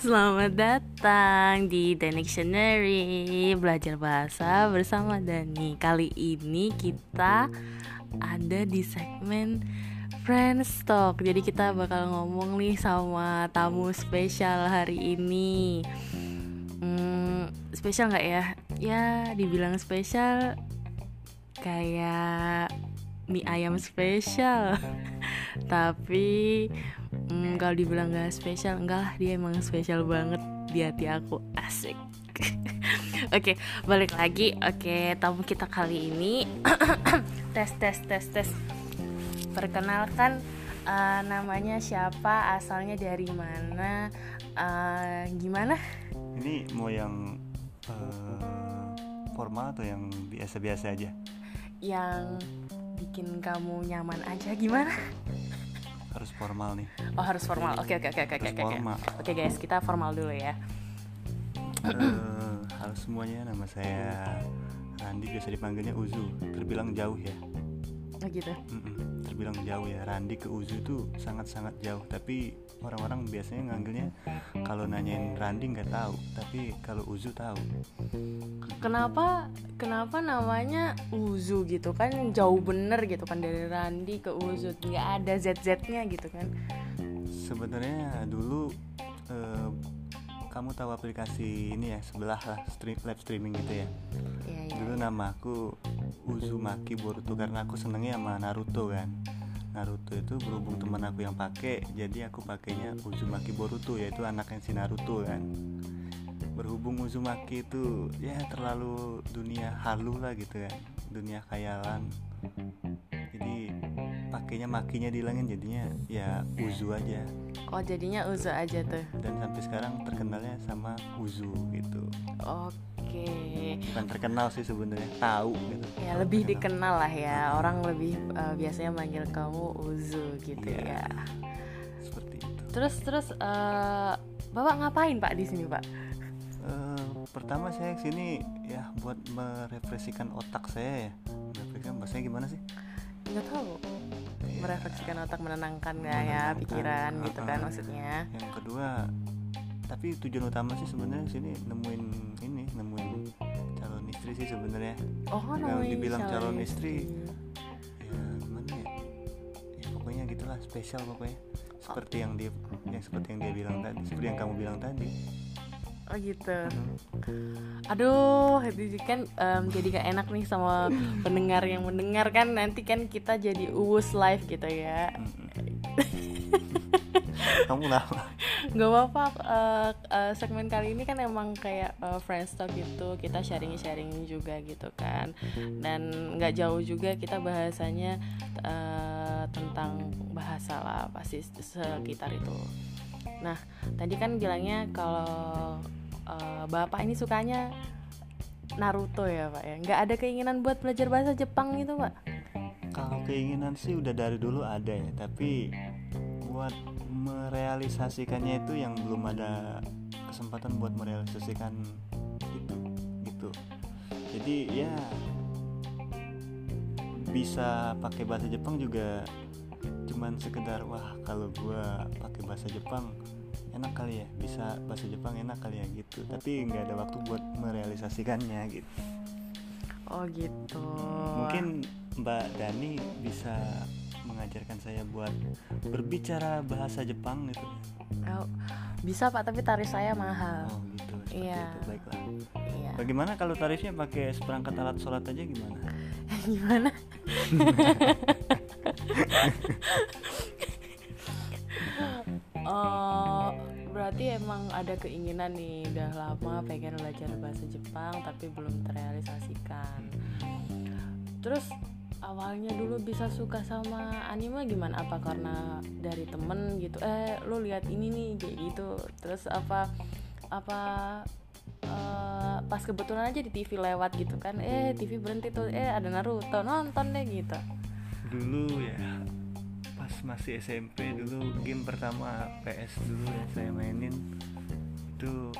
Selamat datang di Dictionary. Belajar bahasa bersama Dani. Kali ini kita ada di segmen Friends Talk. Jadi kita bakal ngomong nih sama tamu spesial hari ini. Hmm, Spesial nggak ya? Ya dibilang spesial Kayak mie ayam spesial. Tapi hmm, kalau dibilang gak spesial enggak lah dia emang spesial banget di hati aku asik Oke, okay, balik lagi. Oke, okay, tamu kita kali ini tes tes tes tes. Perkenalkan uh, namanya siapa, asalnya dari mana, uh, gimana? Ini mau yang uh, formal atau yang biasa-biasa aja? Yang bikin kamu nyaman aja gimana? Harus formal nih. Oh harus formal. Oke oke oke oke oke oke. guys kita formal dulu ya. Uh, halo semuanya nama saya Randi biasa dipanggilnya Uzu. Terbilang jauh ya. Oh gitu. Mm -mm, terbilang jauh ya. Randi ke Uzu itu sangat-sangat jauh tapi orang-orang biasanya nganggilnya kalau nanyain Randi nggak tahu tapi kalau Uzu tahu. Kenapa kenapa namanya Uzu gitu kan? Jauh bener gitu kan dari Randi ke Uzu. Nggak ada ZZ-nya gitu kan. Sebenarnya dulu kamu tahu aplikasi ini ya sebelah lah stream, live streaming gitu ya? Iya, iya. dulu nama aku Uzumaki Boruto karena aku senengnya sama Naruto kan. Naruto itu berhubung teman aku yang pakai jadi aku pakainya Uzumaki Boruto yaitu anaknya si Naruto kan. Berhubung Uzumaki itu ya terlalu dunia halu lah gitu kan dunia khayalan pakainya makinya dihilangin jadinya ya Uzu aja. Oh jadinya Uzu aja tuh. Dan sampai sekarang terkenalnya sama Uzu gitu. Oke. Okay. bukan terkenal sih sebenarnya tahu gitu. Ya lebih terkenal. dikenal lah ya. Orang lebih uh, biasanya manggil kamu Uzu gitu ya, ya. seperti itu. Terus terus uh, bapak ngapain pak di sini pak? Uh, pertama saya sini ya buat merefleksikan otak saya ya. Merefleksikan bahasanya gimana sih? Nggak tahu merefleksikan otak menenangkan nggak ya pikiran uh, gitu kan maksudnya? Yang kedua tapi tujuan utama sih sebenarnya sini nemuin ini nemuin calon istri sih sebenarnya. Oh kalau dibilang calon, calon istri, ya gimana ya? Ya pokoknya gitulah spesial pokoknya. Seperti yang dia yang seperti yang dia bilang tadi seperti yang kamu bilang tadi oh gitu. Aduh itu kan um, jadi gak enak nih sama pendengar yang mendengar kan. Nanti kan kita jadi uus live gitu ya. Kamu lama nggak apa-apa. Uh, uh, segmen kali ini kan emang kayak uh, friends talk gitu. Kita sharing sharing juga gitu kan. Dan nggak jauh juga kita bahasanya uh, tentang bahasa lah pasti sekitar itu. Nah tadi kan bilangnya kalau uh, bapak ini sukanya Naruto ya pak ya? Nggak ada keinginan buat belajar bahasa Jepang gitu pak? Kalau keinginan sih udah dari dulu ada ya tapi buat merealisasikannya itu yang belum ada kesempatan buat merealisasikan itu gitu. Jadi ya bisa pakai bahasa Jepang juga cuman sekedar wah kalau gua pakai bahasa Jepang enak kali ya bisa bahasa Jepang enak kali ya gitu. Tapi nggak ada waktu buat merealisasikannya gitu. Oh gitu. Mungkin Mbak Dani bisa mengajarkan saya buat berbicara bahasa Jepang gitu. Oh, bisa pak tapi tarif saya mahal. Oh gitu. Iya. itu baiklah. Iya. bagaimana kalau tarifnya pakai seperangkat alat sholat aja gimana? Gimana berarti emang ada keinginan nih udah lama pengen belajar bahasa Jepang tapi belum terrealisasikan. Terus awalnya dulu bisa suka sama anime gimana? Apa karena dari temen gitu? Eh, lu lihat ini nih kayak gitu. Terus apa apa uh, pas kebetulan aja di TV lewat gitu kan? Eh, TV berhenti tuh. Eh, ada Naruto nonton deh gitu. Dulu ya masih SMP dulu game pertama PS dulu ya saya mainin. Itu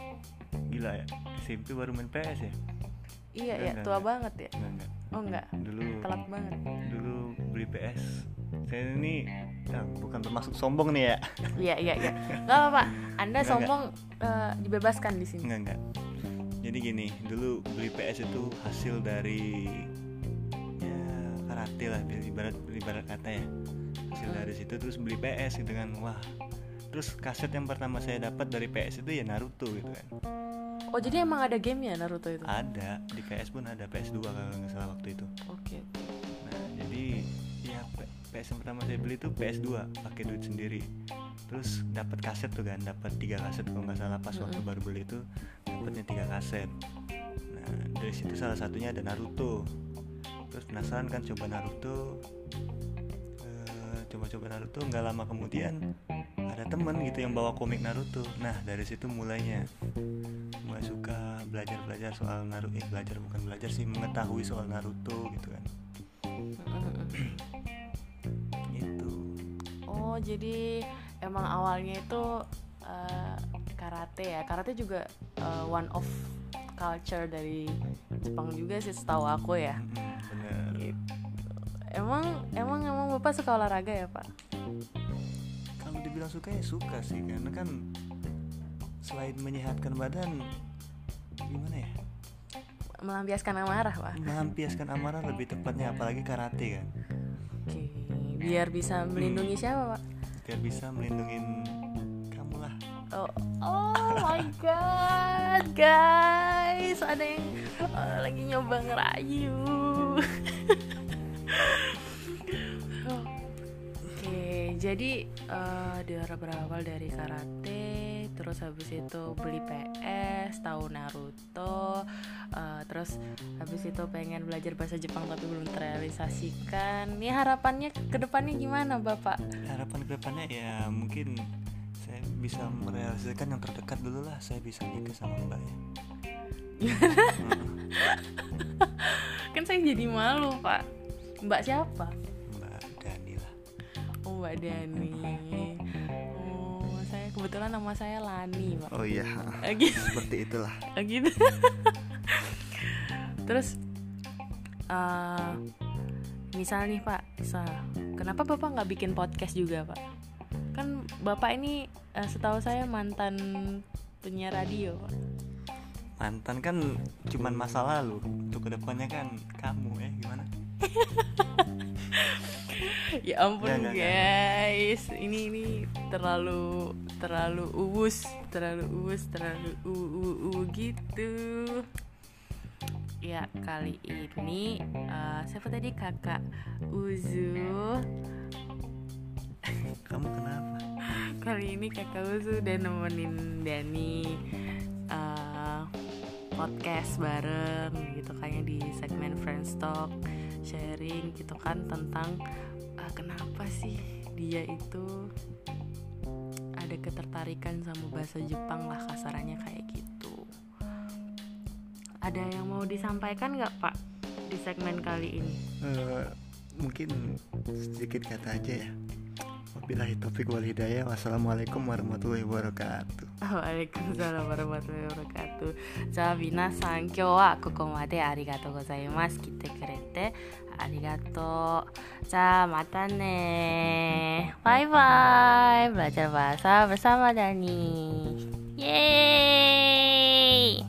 gila ya SMP baru main PS ya? Iya iya tua enggak. banget ya? Enggak, enggak. oh enggak? Dulu telat banget. dulu beli PS saya ini ya, bukan bermaksud sombong nih ya. Iya iya iya. Nggak apa-apa. Anda enggak, sombong enggak. Uh, dibebaskan di sini. Enggak enggak. Jadi gini dulu beli PS itu hasil dari ya karate lah ibarat ibarat kata ya. Dari situ terus beli PS gitu kan. Wah. Terus kaset yang pertama saya dapat dari PS itu ya Naruto gitu kan. Oh jadi emang ada game ya Naruto itu? Ada. Di PS pun ada PS2 kalau nggak salah waktu itu. Oke. Okay. nah jadi ya PS yang pertama saya beli itu PS2 pakai duit sendiri. Terus dapat kaset tuh kan dapat tiga kaset kalau nggak salah pas waktu baru beli itu dapatnya tiga kaset. Nah dari situ salah satunya ada Naruto. Terus penasaran kan coba Naruto coba-coba Naruto nggak lama kemudian ada temen gitu yang bawa komik Naruto. Nah dari situ mulainya. Mulai suka belajar belajar soal Naruto eh, belajar bukan belajar sih mengetahui soal Naruto gitu kan. Itu oh jadi emang awalnya itu uh, karate ya? Karate juga uh, one of culture dari Jepang juga sih setahu aku ya. Bener. Gitu. Emang emang emang bapak suka olahraga ya pak? Kalau dibilang suka ya suka sih. Karena kan selain menyehatkan badan gimana ya? Melampiaskan amarah pak. Melampiaskan amarah lebih tepatnya apalagi karate kan? Oke. Biar bisa melindungi hmm. siapa pak? Biar bisa melindungi kamu lah oh, oh my god guys. Ada yang uh, lagi nyoba ngerayu jadi uh, dia berawal dari karate terus habis itu beli PS tahu Naruto uh, terus habis itu pengen belajar bahasa Jepang tapi belum terrealisasikan. Ini harapannya ke depannya gimana bapak? Harapan ke depannya ya mungkin saya bisa merealisasikan yang terdekat dulu lah. Saya bisa nikah sama mbak ya. Kan saya jadi malu pak mbak siapa Mbak Dani. Oh, saya kebetulan nama saya Lani, Pak. Oh iya. Eh, gitu. Seperti itulah. Oh, gitu. Terus uh, misal nih Pak, misal, kenapa Bapak nggak bikin podcast juga, Pak? Kan Bapak ini uh, setahu saya mantan penyiar radio, Pak. Mantan kan cuman masa lalu. Untuk ke depannya kan kamu ya gimana? ya ampun guys. Ini ini terlalu terlalu uus terlalu uus terlalu u, u, u gitu. Ya kali ini uh, siapa tadi? Kakak Uzu. Kamu kenapa? Kali ini kakak Uzu udah nemenin Dani uh, podcast bareng gitu kayaknya di segmen Friends Talk sharing gitu kan tentang uh, kenapa sih dia itu ada ketertarikan sama bahasa Jepang lah kasarannya kayak gitu? Ada yang mau disampaikan nggak pak di segmen kali ini? Uh, mungkin sedikit kata aja ya Bilahi taufiq wal hidayah. Wassalamualaikum warahmatullahi wabarakatuh. Waalaikumsalam warahmatullahi wabarakatuh. Jawa Bina San kyo wa koko made arigato gozaimasu. Kite kurete arigato Ja, mata ne. Bye bye. Belajar bahasa bersama Dani. Yeay.